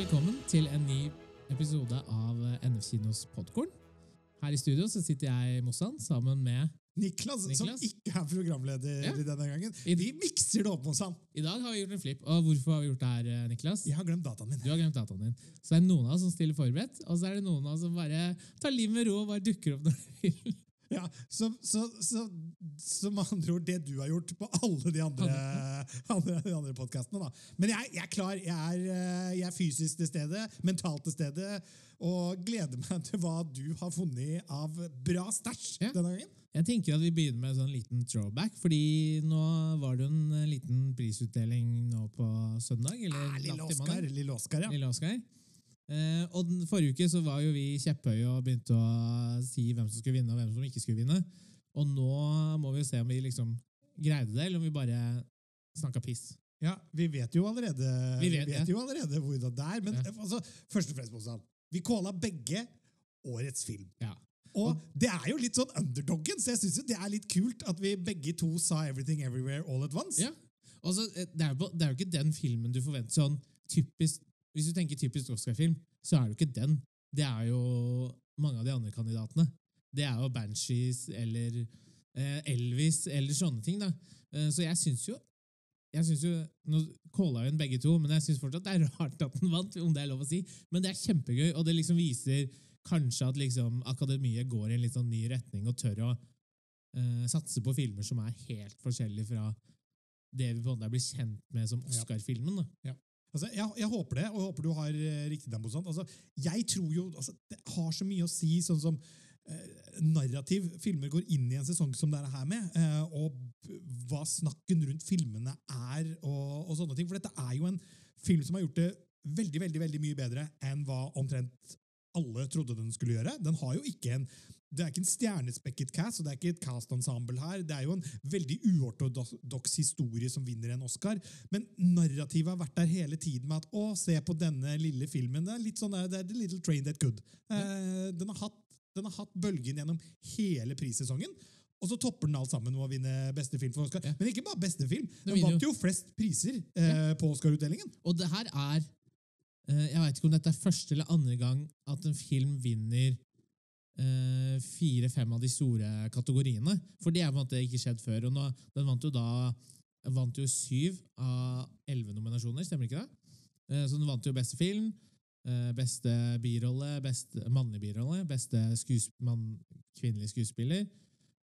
velkommen til en ny episode av NF Kinos Podkorn. Her i studio så sitter jeg, Mossan, sammen med Niklas, som ikke er programleder Ja. i denne gangen. Vi mikser det opp hos han. I dag har vi gjort en flip. Og hvorfor har vi gjort det her, eh, Niklas? Jeg har glemt dataen min. Du har glemt dataen din. Så det er noen av oss som stiller forberedt, og så er det noen av oss som bare tar livet med ro og bare dukker opp når de vil. Ja, så, så, så, så med andre ord det du har gjort på alle de andre, andre, de andre podkastene. Men jeg, jeg er klar. Jeg er, eh, jeg er fysisk til stede, mentalt til stede, og gleder meg til hva du har funnet av bra stæsj Ja. denne gangen. Jeg tenker at vi begynner med en sånn liten throwback, fordi nå var det en liten prisutdeling nå på søndag. Eller Ah, lille mandag. lille Oscar, ja. Lille Oscar. Eh, og den forrige uke så var jo vi kjepphøye og begynte å si hvem som skulle vinne og hvem som ikke skulle vinne. Og nå må vi jo se om vi liksom greide det, eller om vi bare snakka piss. Ja, Vi vet jo allerede, Vi vet, ja. jo allerede hvordan det er. Men Ja. altså, først og fremst, Mozart, vi calla begge årets film. Ja. Og det er jo litt sånn underdoggen, så jeg syns det er litt kult at vi begge to sa Everything Everywhere All At Once. Ja. altså det, er jo, det er jo ikke den filmen du forventer sånn typisk Hvis du tenker typisk Oscar-film, så er det jo ikke den. Det er jo mange av de andre kandidatene. Det er jo Banshees eller eh, Elvis eller sånne ting. da. Eh, så jeg syns jo jeg synes jo, Nå calla den begge to, men jeg syns fortsatt det er rart at den vant. om det er lov å si. Men det er kjempegøy, og det liksom viser kanskje at liksom akademiet går i en litt sånn ny retning og tør å uh, satse på filmer som er helt forskjellige fra det vi på en måte blitt kjent med som Oscar-filmen. da. Altså, jeg, jeg håper det, og jeg håper du har eh, riktig tempo. Sånn. Altså, jeg tror jo altså, Det har så mye å si, sånn som eh, narrativ filmer går inn i en sesong som dette her med, eh, og hva snakken rundt filmene er, og, og sånne ting. For dette er jo en film som har gjort det veldig veldig, veldig mye bedre enn hva omtrent alle trodde den skulle gjøre. Den har jo ikke en det er ikke en stjernespekket cast, og det er ikke et cast-ensemble her. Det er jo en veldig uortodoks historie som vinner en Oscar. Men narrativet har vært der hele tiden med at å, se på denne lille filmen. Det er litt sånn der, det er The Little Train That Could. Eh, den, har hatt, den har hatt bølgen gjennom hele prissesongen. Og så topper den alt sammen med å vinne beste film for Oscar. Ja. Men ikke bare beste film. Den vant jo flest priser eh, på Oscar-utdelingen. Og det her er eh, Jeg vet ikke om dette er første eller andre gang at en film vinner fire-fem av de store kategoriene. For det er på en måte ikke skjedd før. og nå, Den vant jo da vant jo syv av elleve nominasjoner, stemmer ikke det? Eh, så den vant jo beste film, eh, beste birolle, beste mannlig birolle, beste skuesp mann, kvinnelig skuespiller.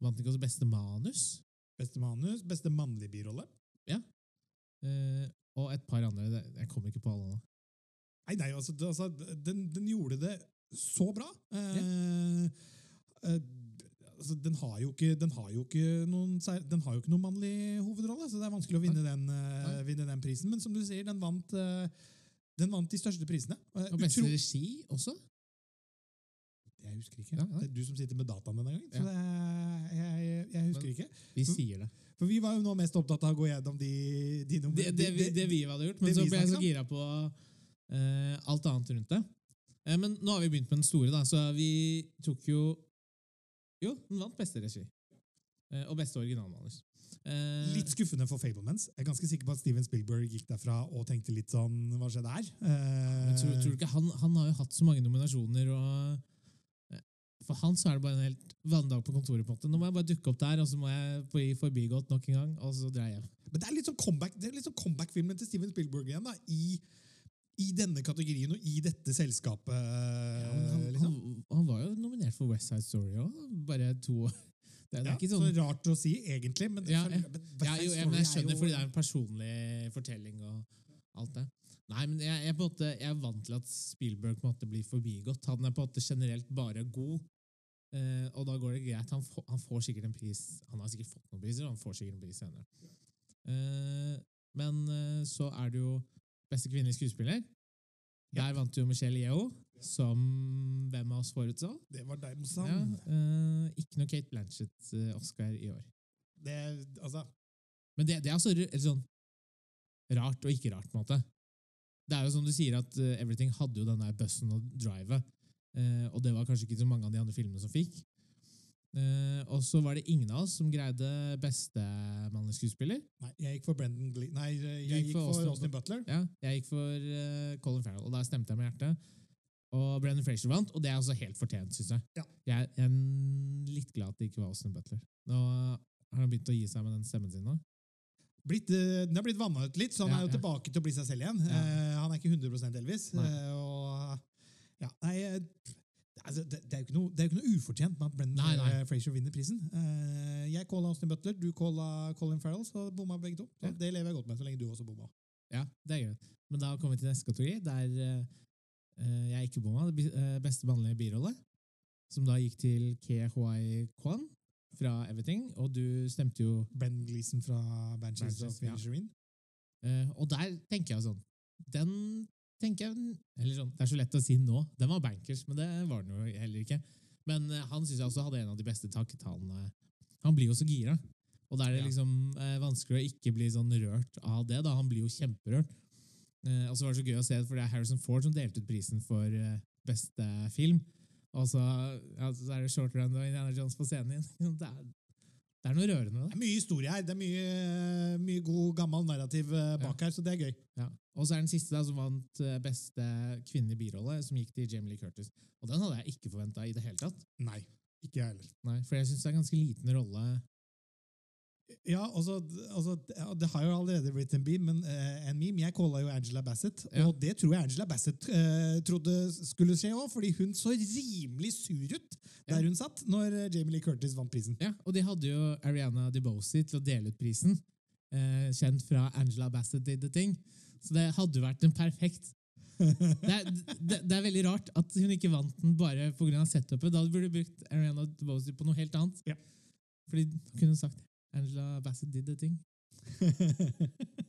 Vant ikke også beste manus? Beste manus, beste mannlig birolle. Eh, og et par andre. Jeg kommer ikke på alle nå. Nei, nei, altså, altså den, den gjorde det så bra. Eh, eh, altså, den, har ikke, den, har jo ikke noen, den har jo ikke noen mannlig hovedrolle, så det er vanskelig å vinne den, eh, vinne den prisen. Men som du sier, den vant, eh, den vant de største prisene. Og beste utro- regi også? Jeg husker ikke. Ja, ja. Det er du som sitter med dataen denne gangen. Så Ja. det, jeg, jeg husker Men- ikke. Vi sier det. For vi var jo nå mest opptatt av å gå gjennom de, de nummer- Det, det, det vi hadde gjort, men så ble jeg så gira på uh, alt annet rundt det. Eh, men nå har vi begynt med den store, da, så vi tok jo Jo, den vant beste regi. Eh, og beste originalmanus. Eh, Litt skuffende for Fablemans. Jeg er ganske sikker på at Steven Spielberg gikk derfra og tenkte litt sånn Hva skjedde her? Men tror, tror du ikke han, han har jo hatt så mange nominasjoner, og for han så er det bare en helt vanlig dag på kontoret. på en måte. Nå må jeg bare dukke opp der, og så må jeg bli forbigått nok en gang, og så dreier jeg. Men det er litt sånn comeback, det er sånn comeback-filmen til Steven Spielberg igjen, da, i, i denne kategorien og i dette selskapet. Ja, han, liksom. han, han var jo nominert for West Side Story òg, bare to. Det, det er ikke sånn... så rart å si, egentlig. Men, Ja, for- men Ja, jo, jeg, men jeg er skjønner, jo- fordi det er en personlig fortelling og alt det. Nei, men jeg, jeg, måte, jeg er vant til at Spielberg måtte bli forbigått. Han er på en måte generelt bare god, eh, og da går det greit. Han, får- han får sikkert en pris. Han har sikkert fått noen priser, og han får sikkert en pris senere. Eh, men eh, så er det jo beste kvinnelige skuespiller. Der vant jo Michelle Yeo, som hvem av oss forutså. Det var deg, Mossan. Ja, uh, ikke noe Kate Blanchett-Oscar i år. Det, altså, Men det, det er altså eller sånn rart og ikke rart, på en måte. Det er jo som du sier, at uh, Everything hadde jo den der bussen og drivet. eh, og det var kanskje ikke så mange av de andre filmene som fikk. Eh, og så var det ingen av oss som greide beste mannlige skuespiller. Nei, jeg gikk for Brendan Glee. Nei, jeg gikk gikk for Austin Austin Butler. Ja, jeg gikk for uh, Colin Farrell, og da stemte jeg med hjertet. Og Brendan Fraser vant, og det er også helt fortjent, syns jeg. Ja. jeg. Jeg er litt glad at det ikke var Austin Butler. Nå har han begynt å gi seg med den stemmen sin nå. Blitt, eh, den har blitt vanna ut litt, så han Ja, er jo ja. tilbake til å bli seg selv igjen. Eh, han er ikke 100% Elvis. Nei. eh, og ja, nei, eh, altså, det, det, er jo ikke noe, det er jo ikke noe ufortjent med at Brendan eh, Fraser vinner prisen. Uh, jeg calla Austin Butler, du calla Colin Farrell, så bomma begge to. Ja. Det lever jeg godt med, så lenge du også bomma. Ja, det er greit. Men da kommer vi til neste kategori, der uh, jeg ikke bomma. Det Beste mannlige birolle, som da gikk til KHI Kwan fra Everything, og du stemte jo Ben Gleeson fra Banshees of ja. Inisherin. Eh, og der tenker jeg sånn Den tenker jeg Eller sånn, det er så lett å si nå. Den var bankers, men det var den jo heller ikke. Men eh, han syns jeg også hadde en av de beste takketalene. Han blir jo så gira. Og da er det liksom eh, vanskelig å ikke bli sånn rørt av det. da Han blir jo kjemperørt. Eh, og så var det så gøy å se, for det er Harrison Ford som delte ut prisen for eh, beste film. Og så, ja, så er det Short Run og Indiana Jones på scenen igjen. Det er, det er noe rørende Da. det. Er mye historie her. Det er mye, mye god, gammel narrativ bak bak her, så det er gøy. Ja. Og så er den siste da, som vant eh, beste kvinnelige birolle, som gikk til Jamie Lee Curtis. Og den hadde jeg ikke forventa i det hele tatt. Nei, ikke jeg heller. Nei, For jeg syns det er en ganske liten rolle. Ja, altså, altså, Det har jo allerede blitt en meme, men, uh, en meme. Jeg calla jo Angela Bassett, Ja. og det tror jeg Angela Bassett uh, trodde skulle skje òg, fordi hun så rimelig sur ut der Ja. hun satt når eh, Jamie Lee Curtis vant prisen. Ja, Og de hadde jo Ariana DeBosi til å dele ut prisen, uh, kjent fra Angela Bassett Did The Thing. Så det hadde jo vært en perfekt det er, det, det er veldig rart at hun ikke vant den bare pga. setupet. Da burde du brukt Ariana DeBosi på noe helt annet. Ja. Fordi da kunne hun sagt Angela Bassett did the thing.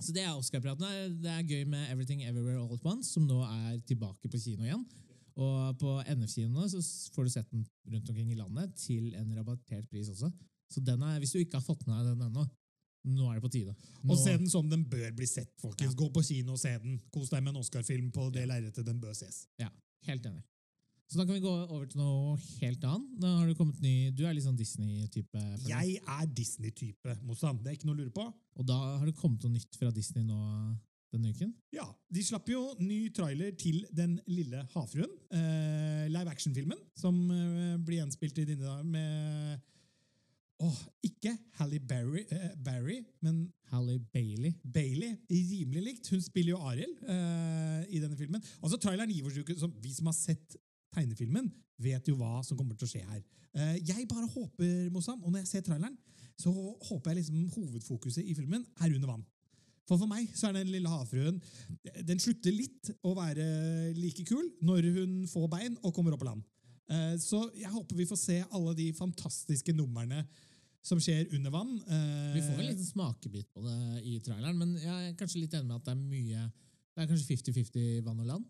Så det er Oscar-pratene. Det er gøy med Everything Everywhere All At Once, som nå er tilbake på kino igjen. Og på NF-kinoene så får du sett den rundt omkring i landet til en rabattert pris også. Så den er, hvis du ikke har fått med deg den ennå, nå er det på tide. Nå, Og se den som den bør bli sett, folkens. Gå på kino og se den. Kos deg med en Oscar-film på det lerretet den bør ses. Ja, helt enig. Så da kan vi gå over til noe helt annet. Nå har Du kommet ny, Du er litt sånn Disney-type. jeg. Er Disney-type, Mossan. Det er ikke noe å lure på. Og da har det kommet noe nytt fra Disney nå denne uken. Ja, De slapp jo ny trailer til Den lille havfruen. Eh, live action-filmen som eh, blir gjenspilt i dine dager med Åh, ikke Halle Berry, eh, Barry, men Halle Bailey. Bailey. Rimelig likt. Hun spiller jo Ariel eh, i denne filmen. Altså, Traileren gir oss jo ikke som Vi som har sett tegnefilmen, vet jo hva som kommer til å skje her. Eh, jeg bare håper, Mossan, og når jeg ser traileren, så håper jeg liksom hovedfokuset i filmen er under vann. For for meg så er Den lille havfruen Den slutter litt å være like kul når hun får bein og kommer opp på land. Eh, Så jeg håper vi får se alle de fantastiske numrene som skjer under vann. Eh, Vi får en liten smakebit på det i traileren, men jeg er kanskje litt enig med at det er mye Det er kanskje 50-50 vann og land.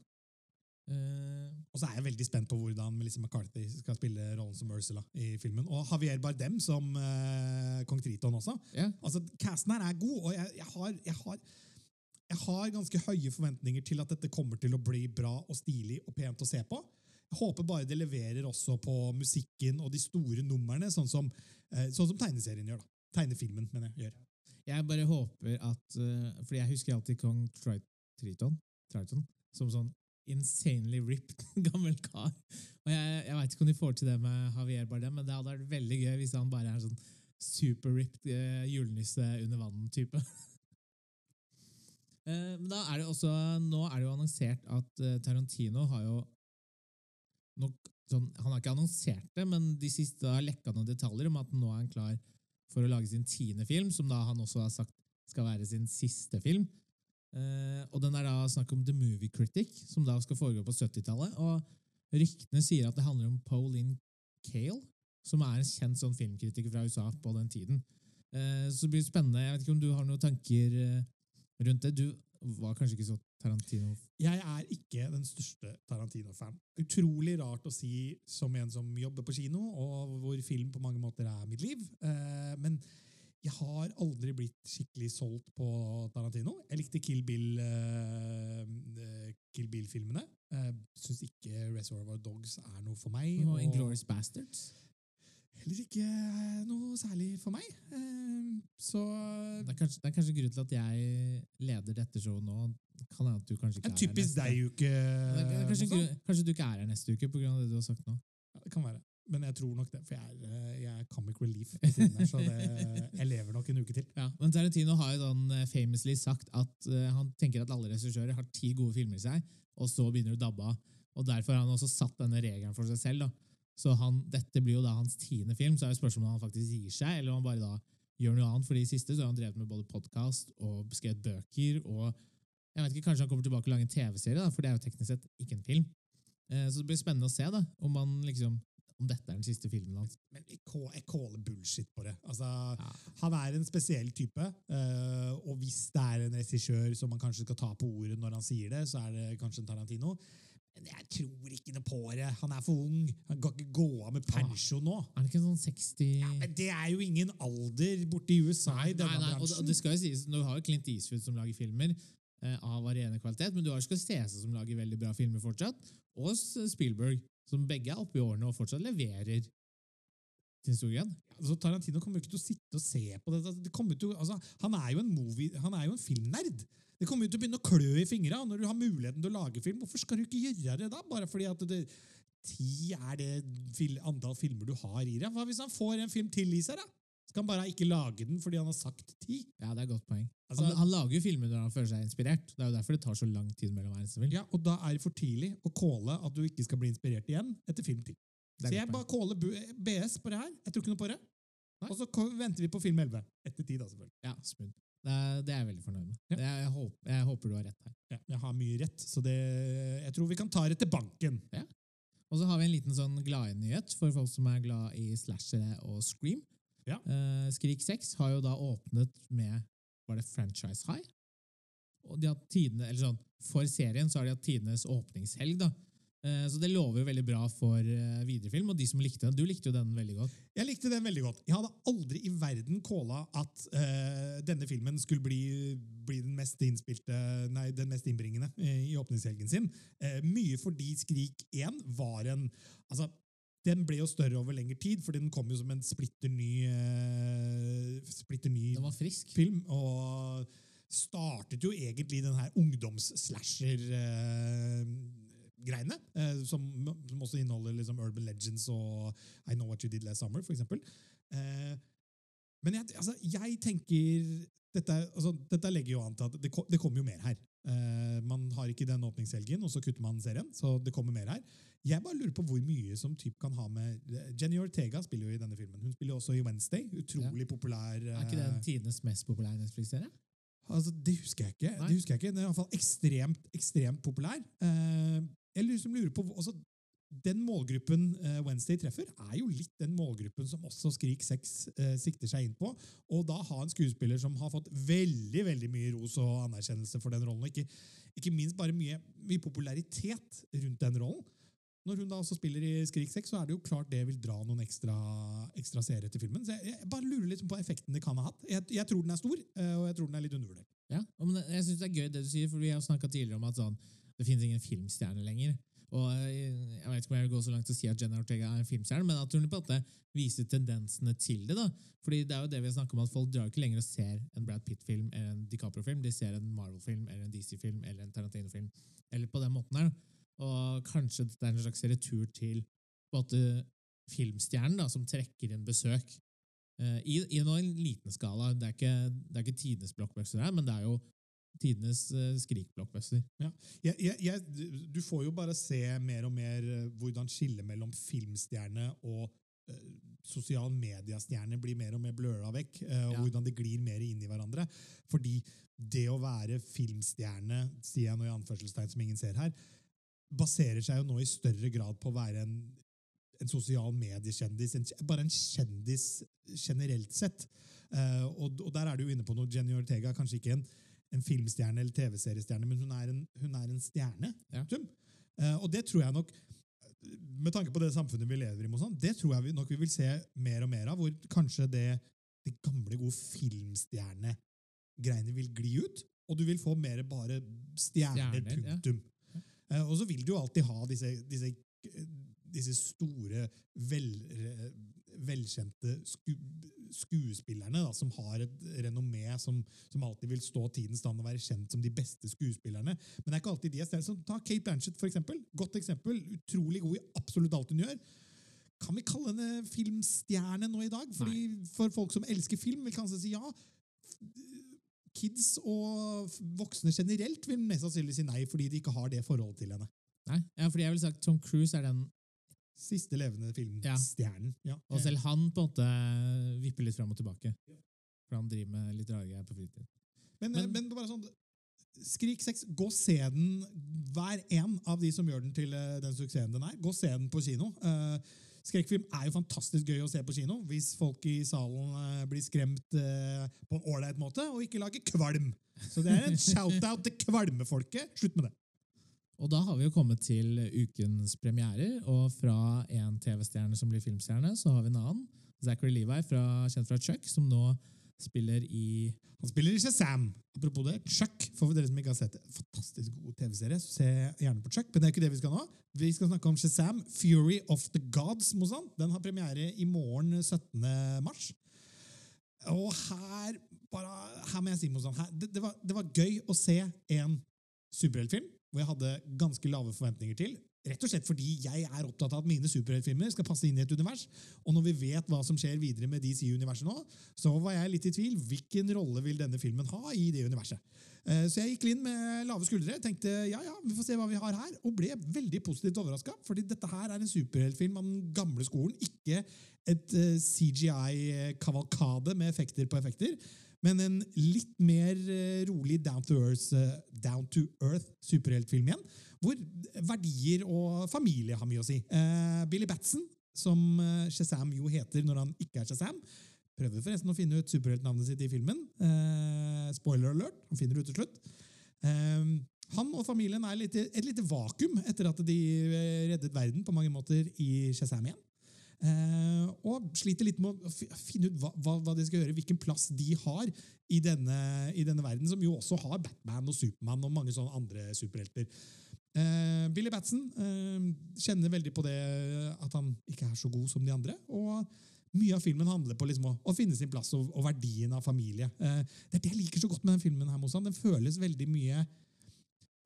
Og så er jeg veldig spent på hvordan Melissa McCarthy skal spille rollen som Ursula i filmen. Og Javier Bardem som uh, kong Triton også. Yeah. Altså, Casten her er god, og jeg, jeg, har, jeg, har, jeg har ganske høye forventninger til at dette kommer til å bli bra og stilig og pent å se på. Jeg håper bare det leverer også på musikken og de store numrene, sånn som, uh, sånn som tegneserien gjør. da. Tegnefilmen, mener jeg. gjør. Jeg bare håper at uh, Fordi jeg husker alltid kong Tri Triton, Triton som sånn insanely ripped gammel kar. Og jeg, jeg veit ikke om de får til det med Javier Bardem, men det hadde vært veldig gøy hvis han bare er en sånn super ripped uh, julenisse under vann-type. Eh, men da er det også Nå er det jo annonsert at eh, Tarantino har jo nok, sånn, Han har ikke annonsert det, men de siste har lekka noen detaljer om at nå er han klar for å lage sin tiende film, som da han også har sagt skal være sin siste film. Eh, og den er da snakk om The Movie Critic, som da skal foregå på 70-tallet. Og ryktene sier at det handler om Pauline Kale, som er en kjent sånn filmkritiker fra USA på den tiden. Uh, så det blir spennende. Jeg vet ikke om du har noen tanker eh, rundt det? Du var kanskje ikke så Tarantino Jeg er ikke den største Tarantino-fan. Utrolig rart å si som en som jobber på kino, og hvor film på mange måter er mitt liv. Uh, men jeg har aldri blitt skikkelig solgt på Tarantino. Jeg likte Kill Bill, eh, eh, Kill Bill-filmene. Uh, Syns ikke Reservoir Dogs er noe for meg. og og- Inglourious Bastards. Heller ikke eh, noe særlig for meg. Uh, Så Det er, kanskje, det er kanskje grunnen til at jeg leder dette showet nå. Kan hende at du kanskje ikke er her neste- er Kanskje, kanskje du ikke er her neste uke pga. det du har sagt nå. Ja, det kan være. Men jeg tror nok det, for jeg er, eh, jeg er comic relief her, så det, jeg lever nok en uke til. Ja, men Tarantino har jo sånn famously sagt at eh, han tenker at alle regissører har ti gode filmer i seg, og så begynner det å dabbe av. Og Derfor har han også satt denne regelen for seg selv. da. Så han, Dette blir jo da hans tiende film, så er det spørsmålet om han faktisk gir seg, eller om han bare da gjør noe annet. For i siste så har han drevet med både podkast og skrevet bøker, og jeg vet ikke, kanskje han kommer tilbake og lager en TV-serie, for det er jo teknisk sett ikke en film. Så det blir spennende å se da, om, han liksom, om dette er den siste filmen hans. Men jeg jeg caller bullshit på det. Altså, Ja. Han er en spesiell type, eh, og hvis det er en regissør som man kanskje skal ta på ordet når han sier det, så er det kanskje en Tarantino. Men jeg tror ikke noe på det. Han er for ung. Han kan ikke gå av med pensjon nå. Er det ikke sånn 60 Ja, men det er jo ingen alder borte i USA i denne Nei, nei, det- og det skal jo sies, Du har jo Clint Eastwood som lager filmer eh, av varierende kvalitet, men du har Scorsese som lager veldig bra filmer fortsatt, og Spielberg, som begge er oppe i årene og fortsatt leverer til stor grad. Altså, Tarantino kommer jo ikke til å sitte og se på dette. Det til, altså, han er jo en movie, han er jo en filmnerd. Det kommer jo til å begynne å klø i fingra når du har muligheten til å lage film. Hvorfor skal du ikke gjøre det da? Bare fordi at det, ti er det fil, antall filmer du har i deg? Hva hvis han får en film til i seg, da? Skal han bare ikke lage den fordi han har sagt ti? Ja, det er et godt poeng. Altså- han, han lager jo filmer når han føler seg inspirert. Det er jo derfor det tar så lang tid mellom hver eneste film. Ja, og da er det for tidlig å calle at du ikke skal bli inspirert igjen etter film ti. Så jeg bare caller BS på det her. Jeg tror ikke noe på det. Og så venter vi på film 11. Etter tid, da, selvfølgelig. Ja, smooth. Det det er jeg veldig fornøyd med. Ja. Er- Jeg, håper, jeg håper du har rett her. Ja, jeg har mye rett, så det, jeg tror vi kan ta det til banken. Og så har vi en liten sånn gladnyhet for folk som er glad i slashere og scream. Ja. Eh, Skrik 6 har jo da åpnet med Var det Franchise High? Og de har tidene, eller sånn, For serien så har de hatt tidenes åpningshelg. da. Eh, Så det lover jo veldig bra for eh, videre film. Og de som likte den, du likte jo den veldig godt. Jeg likte den veldig godt. Jeg hadde aldri i verden calla at denne filmen skulle bli, bli den mest innspilte, nei, den mest innbringende i åpningshelgen sin. Mye fordi Skrik 1 var en altså, Den ble jo større over lengre tid, fordi den kom jo som en splitter ny, uh, splitter ny film. Og startet jo egentlig den her ungdoms-slasher-greiene. uh, som, som også inneholder liksom Urban Legends og I Know What You Did Last Summer, for eksempel. Eh, men jeg, altså, jeg tenker dette, altså, dette legger jo an til at det, det kommer jo mer her. Uh, man har ikke den åpningshelgen, og så kutter man serien. Så det kommer mer her. Jeg bare lurer på hvor mye som typ kan ha med Jenny Ortega spiller jo i denne filmen. Hun spiller jo også i Wednesday. Utrolig populær. Er ikke den eh, tidenes mest populære Netflix-serie? Altså, det husker jeg ikke. Nei. Det husker jeg ikke. Den er i hvert fall ekstremt, ekstremt populær. Uh, jeg lurer på, altså, Den målgruppen eh, Wednesday treffer, er jo litt den målgruppen som også Skrik 6 eh, sikter seg inn på. Og da ha en skuespiller som har fått veldig veldig mye ros og anerkjennelse for den rollen. Og ikke, ikke minst bare mye, mye popularitet rundt den rollen. Når hun da også spiller i Skrik 6, så er det jo klart det vil dra noen ekstra, ekstra seere til filmen. Så jeg, jeg bare lurer litt på effekten det kan ha hatt. Jeg, jeg tror den er stor, eh, og jeg tror den er litt undervurdert. Ja, men jeg synes det er gøy det du sier, for vi har snakket tidligere om at sånn, det finnes ingen filmstjerne lenger. Og eh, jeg vet ikke om jeg vil gå så langt til å si at Jenna Ortega er en filmstjerne, men at hun på en måte viser tendensene til det. da. Fordi det er jo det vi har snakket om, at folk drar ikke lenger og ser en Brad Pitt-film eller en DiCaprio-film. De ser en Marvel-film eller en DC-film eller en Tarantino-film. Eller på den måten her. Og kanskje det er en slags retur til på en måte filmstjernen da, som trekker inn besøk. Eh, I, I en liten skala. Det er ikke, det er ikke tidenes blockbuster men det er jo tidenes uh, skrik-blockbuster. Jeg, jeg, jeg, du får jo bare se mer og mer eh, hvordan skillet mellom filmstjerne og uh, sosial mediestjerne blir mer og mer bløla vekk, Uh, og Ja. hvordan de glir mer inn i hverandre. Fordi det å være filmstjerne, sier jeg nå i anførselstegn som ingen ser her, baserer seg jo nå i større grad på å være en, en sosial mediekjendis, en, bare en kjendis generelt sett. Uh, og, og der er du jo inne på noe. Jenny Ortega kanskje ikke en, en filmstjerne eller TV-seriestjerne, men hun er en, hun er en stjerne. Ja. punktum. Eh, og det tror jeg nok med tanke på det samfunnet vi lever i, og sånn, det tror jeg vi nok vi vil se mer og mer av, hvor kanskje det, det gamle, gode filmstjernegreiene vil gli ut, og du vil få mer bare stjerner, Stjerner, ja. punktum. Eh, og så vil du jo alltid ha disse, disse, disse store, vel, velkjente sku, skuespillerne da, som har et renommé som, som alltid vil stå tidens stand og være kjent som de beste skuespillerne. Men det er ikke alltid de er steder. Ta Kate Blanchett, for eksempel. Godt eksempel. Utrolig god i absolutt alt hun gjør. Kan vi kalle henne filmstjerne nå i dag? Fordi For folk som elsker film, vil kanskje si ja. Kids og voksne generelt vil mest sannsynlig si nei, fordi de ikke har det forholdet til henne. Nei, ja, fordi jeg vil sagt Tom Cruise er den Siste levende filmstjernen. Ja. Og selv han på en måte vipper litt fram og tilbake. For han driver med litt rare greier på fritid. Men, Men- men, bare sånn Skrik 6, gå og se den, hver en av de som gjør den til eh, den suksessen den er. Gå og se den på kino. Eh, Skrekkfilm er jo fantastisk gøy å se på kino hvis folk i salen eh, blir skremt eh, på en ålreit måte og ikke lager kvalm. Så det er en shout-out til kvalmefolket. Slutt med det. Og da har vi jo kommet til ukens premierer, og fra en TV-stjerne som blir filmstjerne, så har vi en annen. Zachary Levi, fra, kjent fra Chuck, som nå spiller i Han spiller i Shazam. Apropos det, Chuck. For dere som ikke har sett det. Fantastisk god TV-serie. så Se gjerne på Chuck. Men det er ikke det vi skal nå. Vi skal snakke om Shazam, Fury of the Gods. Mosan. Den har premiere i morgen 17. mars. Og her, bare, her må jeg si Mosan, her, det, det, var, det var gøy å se en superheltfilm hvor jeg hadde ganske lave forventninger til. Rett og slett fordi jeg er opptatt av at mine superheltfilmer skal passe inn i et univers. Og når vi vet hva som skjer videre med DC-universet nå, så var jeg litt i tvil. Hvilken rolle vil denne filmen ha i det universet? Eh, Så jeg gikk inn med lave skuldre, tenkte ja, ja, vi får se hva vi har her, og ble veldig positivt overraska. Fordi dette her er en superheltfilm av den gamle skolen, ikke et CGI-kavalkade med effekter på effekter. Men en litt mer eh, rolig down to earth, eh, down to earth igjen. Hvor verdier og familie har mye å si. Eh, Billy Batson, som Shazam jo heter når han ikke er Shazam, prøver forresten å finne ut superheltnavnet sitt i filmen. Spoiler alert, han finner det ut til slutt. Han og familien er et lite vakuum etter at de reddet verden på mange måter i Shazam igjen. Eh, og sliter litt med å finne ut hva, hva, de skal gjøre, hvilken plass de har i denne, i denne verden, som jo også har Batman og Supermann og mange sånne andre superhelter. Eh, Billy Batson eh, kjenner veldig på det at han ikke er så god som de andre. og mye av filmen handler på liksom å, å finne sin plass og, og verdien av familie. Det er det jeg liker så godt med den filmen. her, Mozan. Den føles veldig mye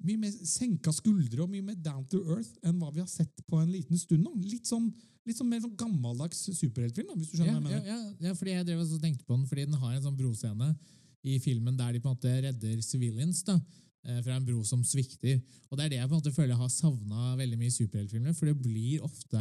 mye mer senka skuldre og mye mer down to earth enn hva vi har sett på en liten stund nå. Litt sånn, litt sånn mer sånn gammeldags superheltfilm, hvis du skjønner Ja, hva jeg mener. ja, ja, fordi jeg drev og tenkte på den, fordi den har en sånn broscene i filmen der de på en måte redder civilians da, eh, fra en bro som svikter. Og det er det jeg på en måte føler jeg har savna veldig mye i superheltfilmer, for det blir ofte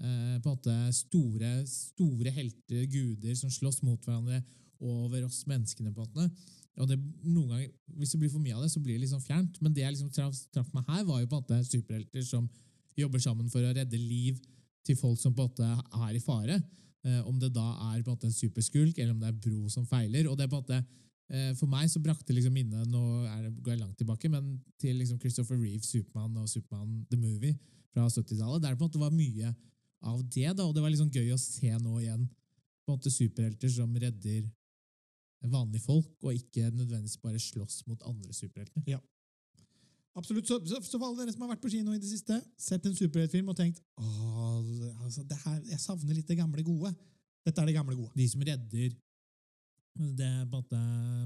eh, på en måte store, store helter, guder, som slåss mot hverandre over oss menneskene. på en måte. Og det, noen ganger, Hvis det blir for mye av det, så blir det liksom fjernt. Men det jeg liksom traff, traf meg her, var jo på en måte superhelter som jobber sammen for å redde liv til folk som på en måte er i fare. Eh, om det da er på en måte en superskulk, eller om det er bro som feiler. og det på en måte eh, For meg så brakte liksom minnet Nå er det, går jeg langt tilbake, men til liksom Christopher Reeve, Supermann og Supermann The Movie fra 70-tallet. Der på en måte var mye av det, da, og det var liksom gøy å se nå igjen på en måte superhelter som redder vanlige folk, og ikke nødvendigvis bare slåss mot andre superhelter. Absolutt. Så, så, så for alle dere som har vært på kino i det siste, sett en superheltfilm og tenkt Åh, altså, det her, jeg savner litt det gamle gode. Dette er det gamle gode. De som redder det er på en måte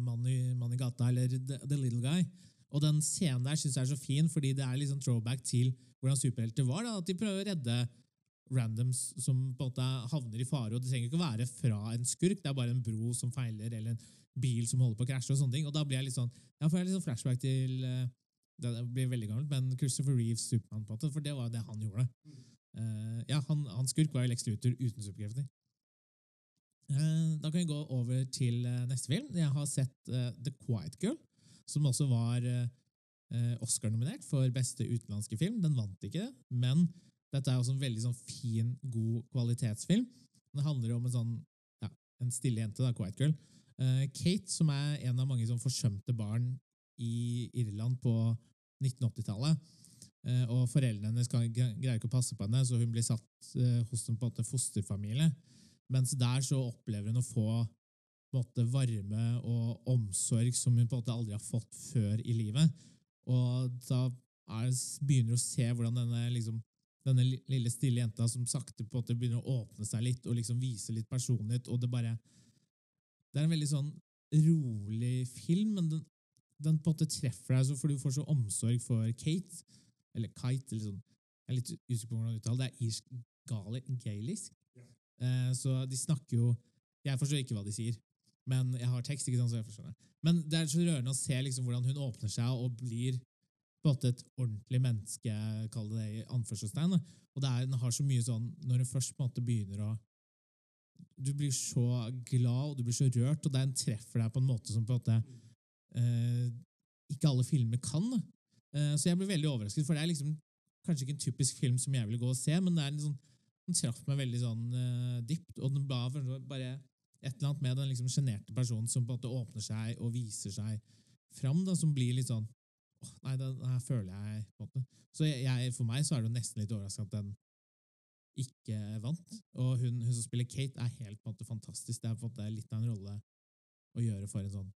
mannen i, mann i gata, eller the, the Little Guy. Og den scenen der synes jeg er så fin, fordi det er liksom throwback til hvordan superhelter var. Da, at de prøver å redde randoms som på en måte havner i fare. og Det trenger ikke å være fra en skurk, det er bare en bro som feiler, eller en bil som holder på å krasje. og sånne ting. Og da blir jeg litt sånn, ja, får jeg litt sånn flashback til eh, Det blir veldig gammelt, men Christopher Reeves Supermann, på en måte, for det var det han gjorde. Uh, ja, han, han skurk var jo Lex Luthor uten superkrefter. Uh, Da kan vi gå over til uh, neste film. Jeg har sett The Quiet Girl, som også var Oscar-nominert for beste utenlandske film. Den vant ikke men dette er også en veldig sånn fin, god kvalitetsfilm. Det handler om en sånn ja, en stille jente, da, Quiet Girl. Eh, Kate, som er en av mange sånn forsømte barn i Irland på 1980-tallet. Eh, og foreldrene hennes greier ikke å passe på henne, så hun blir satt eh, hos en en fosterfamilie. Mens der så opplever hun å få måte, varme og omsorg som hun på en måte aldri har fått før i livet. Og da er, begynner hun å se hvordan denne liksom, denne lille stille jenta som sakte på at det begynner å åpne seg litt og liksom vise litt personlighet. og Det bare, det er en veldig sånn rolig film, men den, den på en måte treffer deg så fordi du får så omsorg for Kate. Eller Kite. eller sånn. Jeg er litt usikker på hvordan det uttaler Det er irsk gali, gaelisk. Eh, så de snakker jo Jeg forstår ikke hva de sier, men jeg har tekst, ikke sant, så jeg forstår det. Men det er så rørende å se liksom hvordan hun åpner seg og blir på en måte et ordentlig menneske, kall det det i anførselstegn. Og det er, den har så mye sånn Når hun først på en måte begynner å Du blir så glad, og du blir så rørt, og den treffer deg på en måte som på en måte eh, ikke alle filmer kan. Eh, så jeg ble veldig overrasket, for det er liksom kanskje ikke en typisk film som jeg ville gå og se, men det er en sånn, den traff meg veldig sånn eh, dypt, og den var bare et eller annet med den liksom sjenerte personen som på en måte åpner seg og viser seg fram, da, som blir litt sånn Nei, den her føler jeg på en måte. Så jeg, for meg så er det jo nesten litt overraskende at den ikke vant. Og hun, hun som spiller Kate, er helt på en måte fantastisk. Det er på en måte litt av en rolle å gjøre for en sånn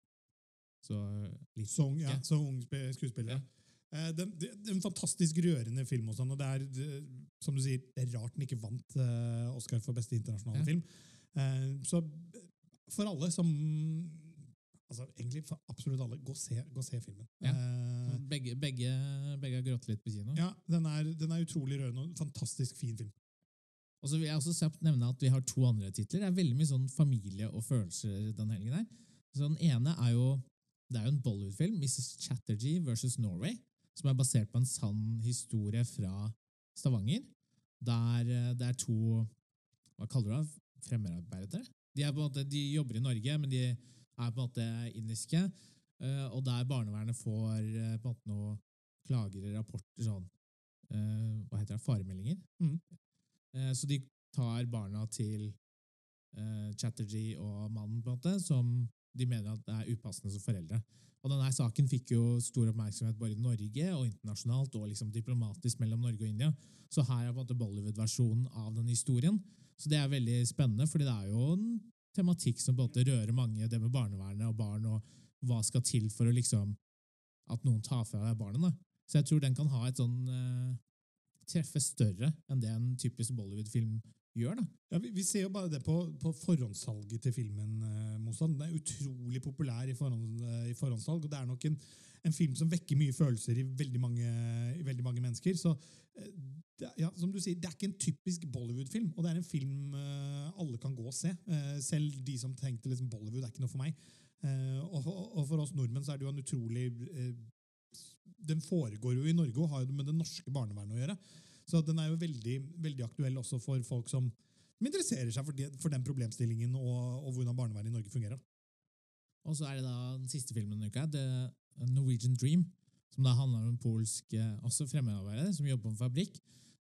så litt Song, ja, så ung skuespiller. Ja. Eh, Det, det, det er en fantastisk rørende film. Og sånn, og det er, det, som du sier, det er rart den ikke vant eh, Oscar for beste internasjonale Ja. film. Eh, så for alle som altså Egentlig for absolutt alle, gå og se, gå og se filmen. Ja. Eh, begge, begge, begge har grått litt på kino. ja, den er, den er utrolig rørende og fantastisk fin film. Og så vil jeg også kjapt nevne at vi har to andre titler. Det er veldig mye sånn familie og følelser den helgen her. Så den ene er jo det er jo en Bollywood-film, Mrs. Chatterjee versus Norway, som er basert på en sann historie fra Stavanger, der eh, det er to hva kaller du det, fremmedarbeidere. De, de jobber i Norge, men de er på en måte indiske, eh, og der barnevernet får eh, på en måte noe klager eller rapporter, sånn, eh, hva heter det, faremeldinger. Eh, Så de tar barna til Chatterjee og mannen, på en måte, som de mener at det er upassende som foreldre. Og denne saken fikk jo stor oppmerksomhet både i Norge og internasjonalt, og liksom diplomatisk mellom Norge og India. Så her er på en måte Bollywood-versjonen av den historien. Så det er veldig spennende, fordi det er jo en tematikk som på en måte rører mange, det med barnevernet og barn, og hva skal til for å liksom at noen tar fra deg barnet. Så jeg tror den kan ha et sånn eh, treffe større enn det en typisk Bollywood-film gjør. da. Ja, vi, vi ser jo bare det på, på forhåndssalget til filmen. Eh, Mozart. Den er utrolig populær i, forhånd, eh, i forhåndssalg, og det er nok en, en film som vekker mye følelser i veldig mange, i veldig mange mennesker. Så eh, ja, som du sier, det er ikke en typisk Bollywood-film, og det er en film eh, alle kan gå og se. Eh, selv de som tenkte liksom, Bollywood er ikke noe for meg. Og, for oss nordmenn så er det jo en utrolig Den foregår jo i Norge og har jo med det norske barnevernet å gjøre. Så den er jo veldig, veldig aktuell også for folk som, interesserer seg for den problemstillingen og, og hvordan barnevernet i Norge fungerer. Og så er det da den siste filmen denne uka, The Norwegian Dream, som da handler om en polsk eh, også fremmedarbeider som jobber på en fabrikk,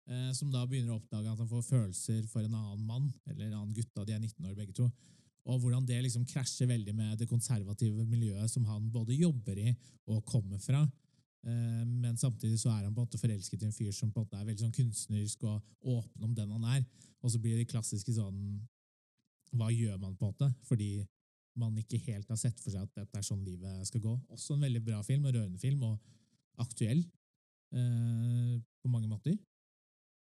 eh, som da begynner å oppdage at han får følelser for en annen mann, eller en annen gutt, da de er 19 år begge to. Og hvordan det liksom krasjer veldig med det konservative miljøet som han både jobber i og kommer fra. Eh, Men samtidig så er han på en måte forelsket i en fyr som på en måte er veldig sånn kunstnerisk og åpen om den han er. Og så blir det klassiske sånn Hva gjør man, på en måte? Fordi man ikke helt har sett for seg at dette er sånn livet skal gå. Også en veldig bra film, og rørende film, og aktuell eh, på mange måter.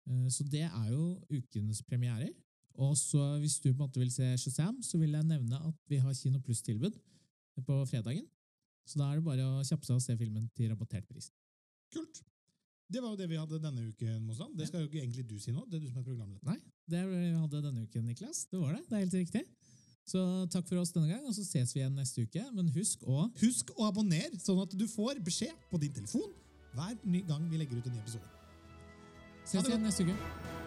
Eh, så det er jo ukens premierer. Og så hvis du på en måte vil se Shazam, så vil jeg nevne at vi har Kino Pluss-tilbud på fredagen. Så da er det bare å kjappe seg og se filmen til rapportert pris. Kult! Det var jo det vi hadde denne uken. Mozart. Det skal jo ikke egentlig du si nå. Det er du som er programleder. Nei, det det vi hadde denne uken, Niklas. Det var det. Det er helt riktig. Så takk for oss denne gang, og så ses vi igjen neste uke. Men husk å Husk å abonnere, sånn at du får beskjed på din telefon hver ny gang vi legger ut en ny episode. ses igjen neste uke.